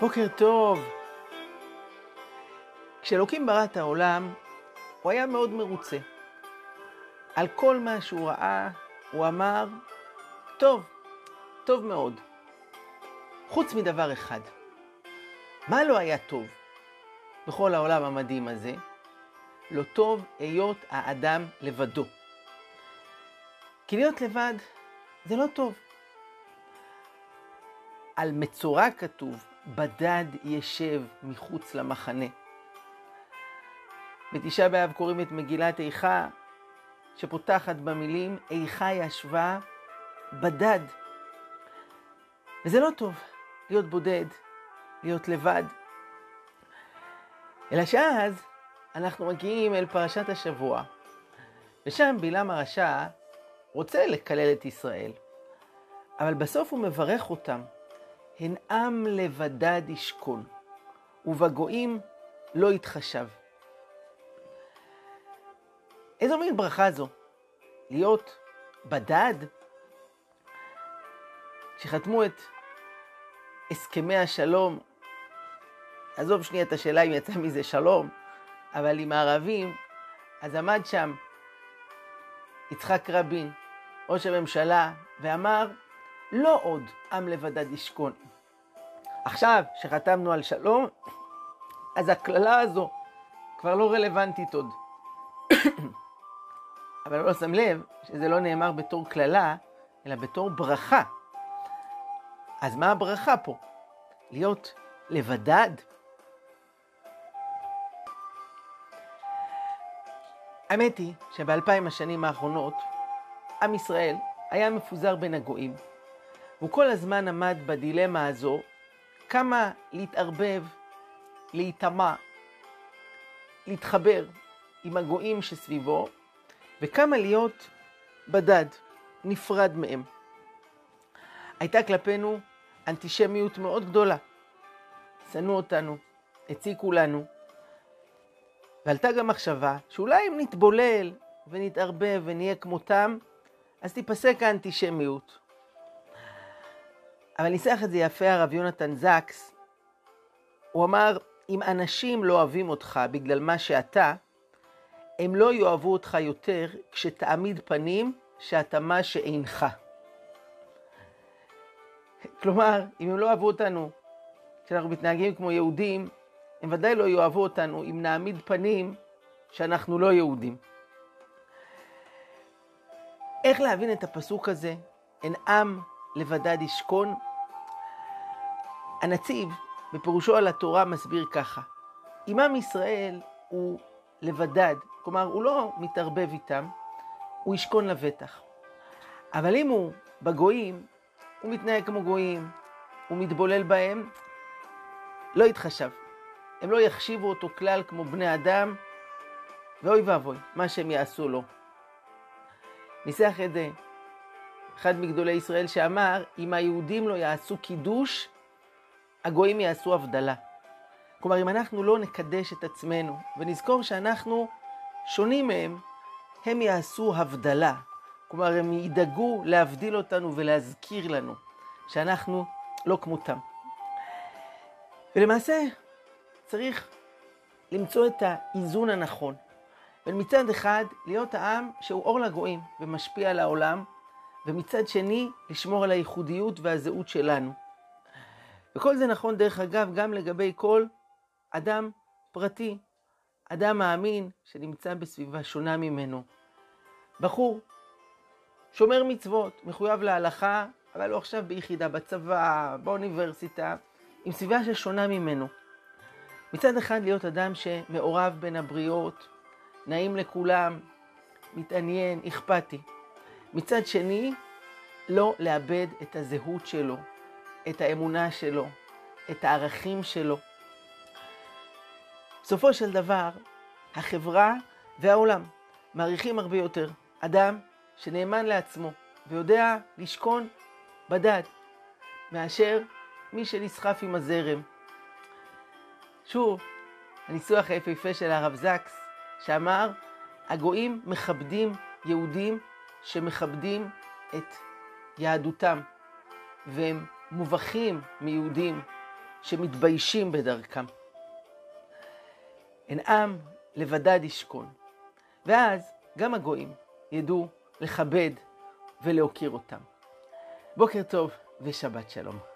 בוקר טוב. כשאלוקים ברא את העולם, הוא היה מאוד מרוצה. על כל מה שהוא ראה, הוא אמר, טוב, טוב מאוד. חוץ מדבר אחד. מה לא היה טוב בכל העולם המדהים הזה? לא טוב היות האדם לבדו. כי להיות לבד זה לא טוב. על מצורע כתוב, בדד ישב מחוץ למחנה. בתשעה באב קוראים את מגילת איכה, שפותחת במילים, איכה ישבה בדד. וזה לא טוב, להיות בודד, להיות לבד. אלא שאז אנחנו מגיעים אל פרשת השבוע, ושם בלעם הרשע רוצה לקלל את ישראל, אבל בסוף הוא מברך אותם. הן עם לבדד ישכון, ובגויים לא יתחשב. איזו מין ברכה זו? להיות בדד? כשחתמו את הסכמי השלום, עזוב שנייה את השאלה אם יצא מזה שלום, אבל עם הערבים, אז עמד שם יצחק רבין, ראש הממשלה, ואמר, לא עוד עם לבדד ישכון. עכשיו, שחתמנו על שלום, אז הקללה הזו כבר לא רלוונטית עוד. אבל לא שם לב שזה לא נאמר בתור קללה, אלא בתור ברכה. אז מה הברכה פה? להיות לבדד? האמת היא שבאלפיים השנים האחרונות, עם ישראל היה מפוזר בין הגויים, והוא כל הזמן עמד בדילמה הזו, כמה להתערבב, להיטמע, להתחבר עם הגויים שסביבו, וכמה להיות בדד, נפרד מהם. הייתה כלפינו אנטישמיות מאוד גדולה. שנאו אותנו, הציקו לנו, ועלתה גם מחשבה שאולי אם נתבולל ונתערבב ונהיה כמותם, אז תיפסק האנטישמיות. אבל ניסח את זה יפה הרב יונתן זקס. הוא אמר, אם אנשים לא אוהבים אותך בגלל מה שאתה, הם לא יאהבו אותך יותר כשתעמיד פנים שאתה מה שאינך. כלומר, אם הם לא אוהבו אותנו כשאנחנו מתנהגים כמו יהודים, הם ודאי לא יאהבו אותנו אם נעמיד פנים שאנחנו לא יהודים. איך להבין את הפסוק הזה? אין עם לבדד ישכון? הנציב, בפירושו על התורה, מסביר ככה: אם עם ישראל הוא לבדד, כלומר, הוא לא מתערבב איתם, הוא ישכון לבטח. אבל אם הוא בגויים, הוא מתנהג כמו גויים, הוא מתבולל בהם, לא יתחשב. הם לא יחשיבו אותו כלל כמו בני אדם, ואוי ואבוי, מה שהם יעשו לו. ניסח את זה אחד מגדולי ישראל שאמר, אם היהודים לא יעשו קידוש, הגויים יעשו הבדלה. כלומר, אם אנחנו לא נקדש את עצמנו ונזכור שאנחנו שונים מהם, הם יעשו הבדלה. כלומר, הם ידאגו להבדיל אותנו ולהזכיר לנו שאנחנו לא כמותם. ולמעשה, צריך למצוא את האיזון הנכון. ומצד אחד, להיות העם שהוא אור לגויים ומשפיע על העולם, ומצד שני, לשמור על הייחודיות והזהות שלנו. וכל זה נכון, דרך אגב, גם לגבי כל אדם פרטי, אדם מאמין שנמצא בסביבה שונה ממנו. בחור, שומר מצוות, מחויב להלכה, אבל הוא עכשיו ביחידה בצבא, באוניברסיטה, עם סביבה ששונה ממנו. מצד אחד להיות אדם שמעורב בין הבריות, נעים לכולם, מתעניין, אכפתי. מצד שני, לא לאבד את הזהות שלו, את האמונה שלו, את הערכים שלו. בסופו של דבר, החברה והעולם מעריכים הרבה יותר אדם שנאמן לעצמו ויודע לשכון בדד, מאשר מי שנסחף עם הזרם. שוב, הניסוח היפהפה של הרב זקס, שאמר, הגויים מכבדים יהודים שמכבדים את יהדותם, והם מובכים מיהודים שמתביישים בדרכם. הן עם לבדד ישכון, ואז גם הגויים ידעו לכבד ולהוקיר אותם. בוקר טוב ושבת שלום.